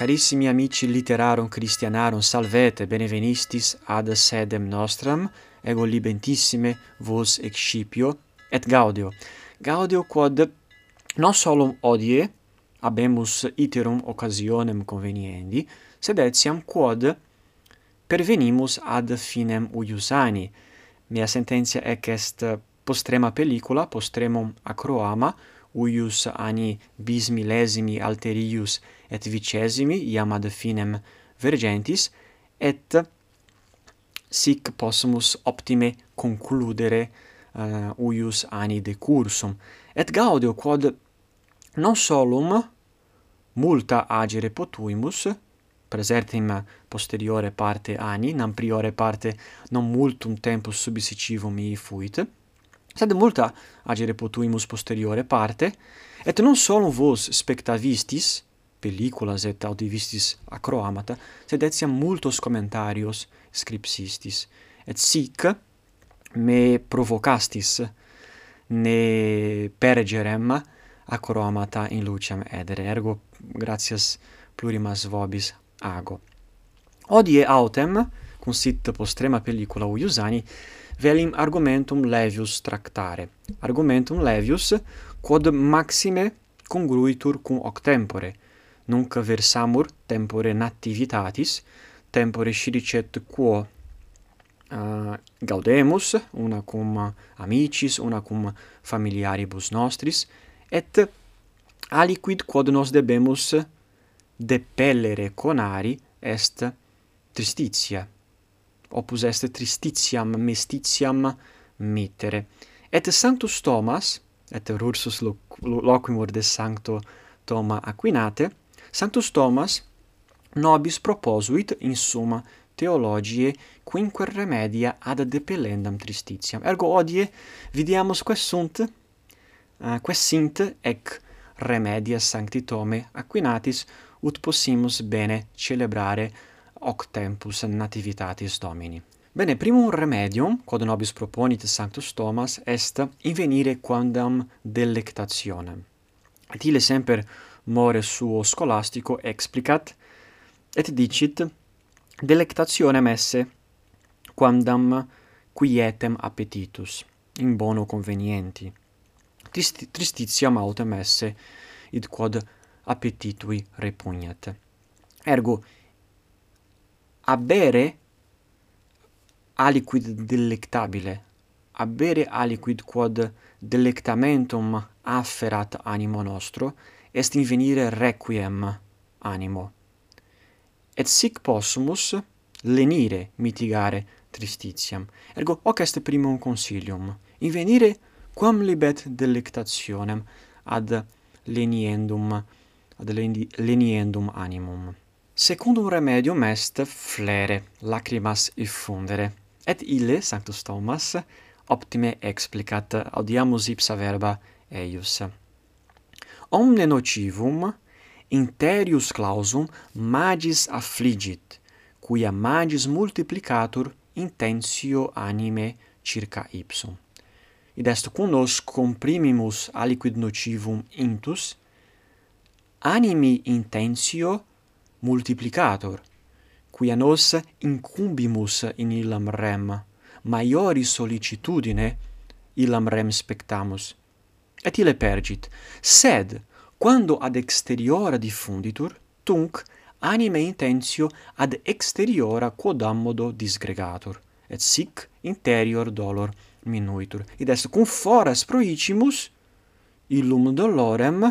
Carissimi amici literarum Christianarum, salvete, benevenistis ad sedem nostram, ego libentissime vos excipio et gaudio. Gaudio quod non solum odie habemus iterum occasionem conveniendi, sed etiam quod pervenimus ad finem uius anni. Mea sententia ec est postrema pellicula, postremum acroama, uius anni bis millesimi alterius et vicesimi iam ad finem vergentis et sic possumus optime concludere uh, uius anni decursum et gaudio quod non solum multa agere potuimus presertim posteriore parte anni nam priore parte non multum tempus subsicivum mihi fuit sed multa agere potuimus posteriore parte, et non solum vos spectavistis, pelliculas et audivistis acroamata, sed etiam multos commentarios scripsistis, et sic me provocastis ne pergerem acroamata in lucem edere, ergo gratias plurimas vobis ago. Odie autem, consit postrema pellicula uiusani, velim argumentum levius tractare. Argumentum levius, quod maxime congruitur cum hoc tempore, nunc versamur tempore nativitatis, tempore scilicet quo uh, gaudemus, una cum amicis, una cum familiaribus nostris, et aliquid quod nos debemus depellere conari est tristitia opus est tristitiam mestitiam mittere. Et Sanctus Thomas, et rursus loquimur de Sancto Thoma Aquinate, Sanctus Thomas nobis proposuit in summa theologiae quinque remedia ad depellendam tristitiam. Ergo odie vidiamus quae sunt, uh, quae sint ec remedia Sancti Thome Aquinatis ut possimus bene celebrare hoc tempus nativitatis Domini. Bene, primum remedium, quod nobis proponit Sanctus Thomas, est invenire quandam delectationem. Et ile semper more suo scholastico explicat, et dicit, delectationem esse quandam quietem appetitus, in bono convenienti. Trist tristitiam autem esse, id quod appetitui repugnat. Ergo, a bere aliquid delectabile, a bere aliquid quod delectamentum afferat animo nostro, est invenire requiem animo. Et sic possumus lenire mitigare tristitiam. Ergo hoc est primum consilium, invenire quam libet delectationem ad leniendum ad leniendum animum secundum remedium est flere lacrimas effundere. Et ille, Sanctus Thomas, optime explicat, audiamus ipsa verba eius. Omne nocivum interius clausum magis affligit, quia magis multiplicatur intensio anime circa ipsum. Id est nos comprimimus aliquid nocivum intus, animi intensio multiplicator, quia nos incumbimus in illam rem, maiori solicitudine illam rem spectamus. Et ile pergit, sed quando ad exteriora diffunditur, tunc anime intensio ad exteriora quodammodo disgregatur, et sic interior dolor minuitur. Id est cum foras proicimus illum dolorem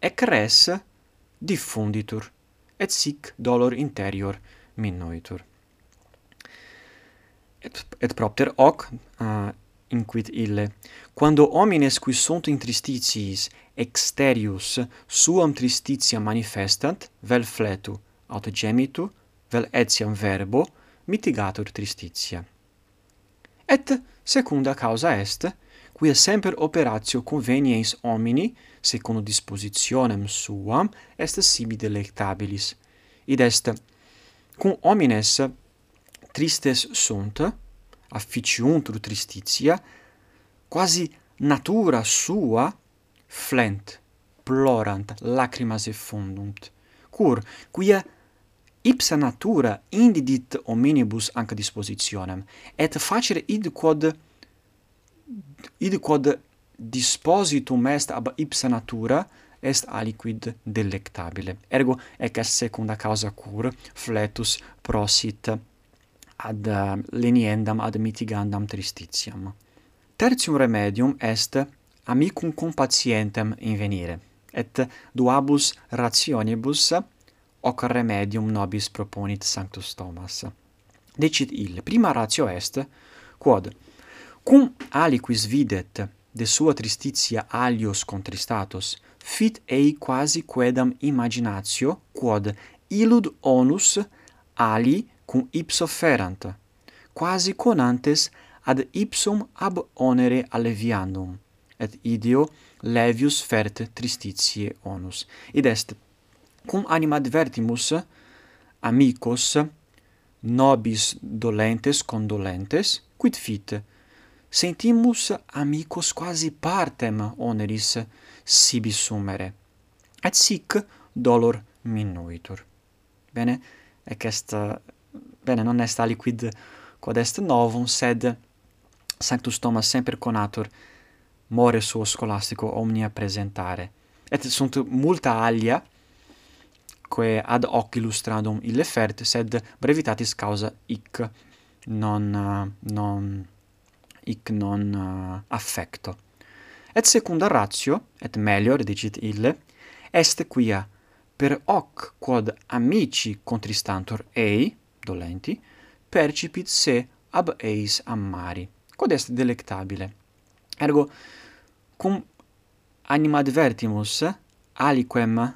ec res diffunditur, et sic dolor interior minuitur. Et, et propter hoc ah, uh, inquit ille, quando homines qui sunt in tristitiis exterius suam tristitia manifestant, vel fletu, aut gemitu, vel etiam verbo, mitigatur tristitia. Et secunda causa est, quia semper operatio conveniens homini, secundum dispositionem suam, est sibi delectabilis. Id est, cum homines tristes sunt, afficiuntur tristitia, quasi natura sua flent, plorant, lacrimas effundunt. Cur, quia ipsa natura indidit hominibus anca dispositionem, et facere id quod id quod dispositum est ab ipsa natura est aliquid delectabile. Ergo ec est secunda causa cur fletus prosit ad um, leniendam ad mitigandam tristitiam. Tertium remedium est amicum compatientem invenire et duabus rationibus hoc remedium nobis proponit Sanctus Thomas. Decit ille, prima ratio est, quod cum aliquis videt de sua tristitia alios contristatos, fit ei quasi quedam imaginatio quod illud onus ali cum ipso ferant, quasi conantes ad ipsum ab onere alleviandum, et ideo levius fert tristitie onus. Id est, cum anima advertimus, amicos, nobis dolentes condolentes, quid fit, sentimus amicos quasi partem oneris sibi sumere, et sic dolor minuitur. Bene, ec est, bene, non est aliquid quod est novum, sed Sanctus Thomas semper conatur more suo scholastico omnia presentare. Et sunt multa alia, quae ad hoc illustrandum illefert, sed brevitatis causa hic non, non hic non uh, affecto. Et secunda ratio, et melior dicit ille, est quia per hoc quod amici contristantur ei, dolenti, percipit se ab eis amari. quod est delectabile. Ergo, cum anima advertimus aliquem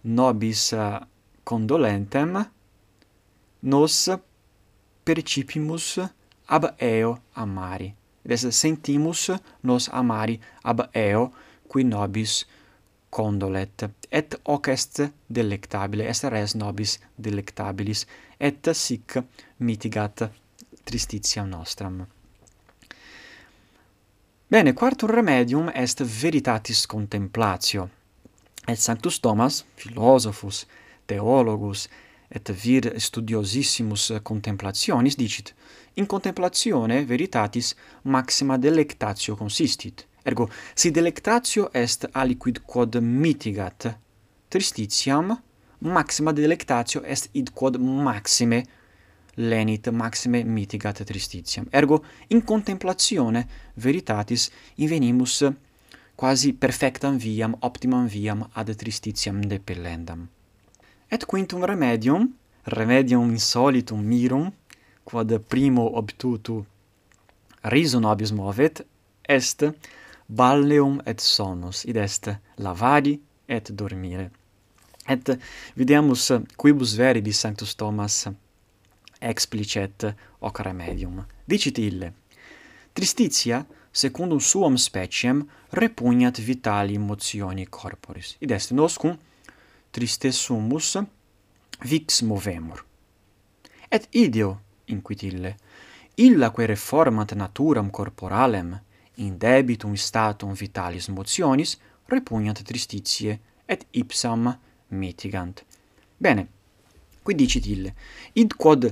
nobis eh, condolentem, nos percipimus ab eo amari des sentimus nos amari ab eo, qui nobis condolet, et hoc est delectabile, est res nobis delectabilis, et sic mitigat tristitiam nostram. Bene, quartum remedium est veritatis contemplatio. Et Sanctus Thomas, philosophus, theologus, et vir studiosissimus contemplationis dicit, in contemplatione veritatis maxima delectatio consistit. Ergo, si delectatio est aliquid quod mitigat tristitiam, maxima delectatio est id quod maxime lenit maxime mitigat tristitiam. Ergo, in contemplatione veritatis invenimus quasi perfectam viam, optimam viam ad tristitiam depellendam. Et quintum remedium, remedium insolitum mirum, quod primo obtutu riso nobis movet, est balneum et sonus, id est lavadi et dormire. Et videmus quibus veribis Sanctus Thomas explicet hoc remedium. Dicit ille, Tristitia, secundum suam speciem, repugnat vitali motioni corporis. Id est noscum triste sumus, vix movemur. Et ideo, inquitille, illaque reformat naturam corporalem, in debitum statum vitalis motionis, repugnant tristitie, et ipsam mitigant. Bene, qui dicit ille, id quod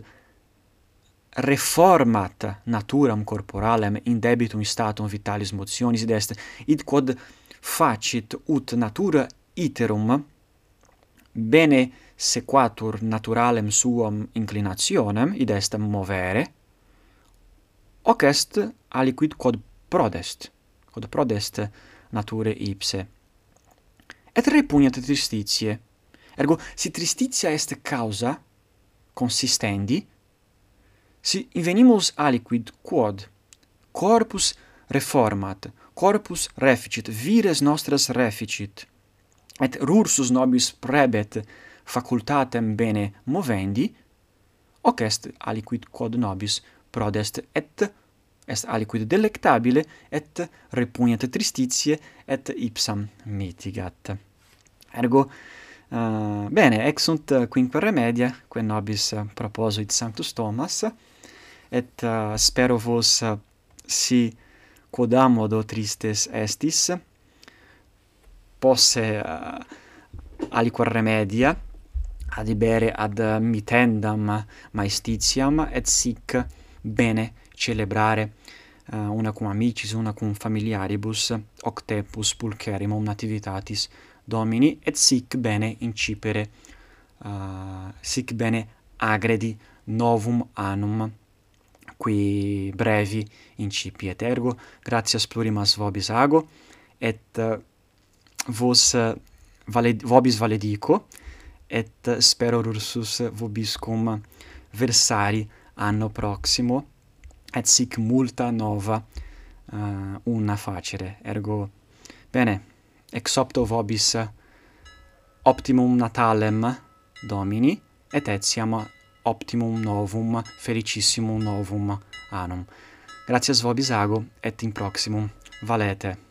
reformat naturam corporalem in debitum statum vitalis motionis id est, id quod facit ut natura iterum bene sequatur naturalem suam inclinationem, id est movere, hoc est aliquid quod prodest, quod prodest nature ipse. Et repugnat tristitiae ergo si tristitia est causa, consistendi, si invenimus aliquid quod corpus reformat, corpus reficit, vires nostras reficit, et rursus nobis prebet facultatem bene movendi, hoc est aliquid quod nobis prodest et est aliquid delectabile et repugnat tristitie et ipsam mitigat. Ergo, uh, bene, ex sunt quinque remedia, quae nobis proposuit Sanctus Thomas, et uh, spero vos uh, si quodam modo tristes estis, posse eh, uh, aliquar remedia adibere ad eh, mitendam maestitiam et sic bene celebrare uh, una cum amicis una cum familiaribus hoc tempus pulcherimum nativitatis Domini et sic bene incipere uh, sic bene agredi novum annum qui brevi incipiet. Ergo gratias plurimas vobis ago et uh, vos eh, valed vobis valedico et spero rursus vobiscum versari anno proximo et sic multa nova uh, una facere. Ergo bene ex opto vobis optimum natalem domini et etiam optimum novum felicissimum novum annum. Gratias vobis ago et in proximum. Valete.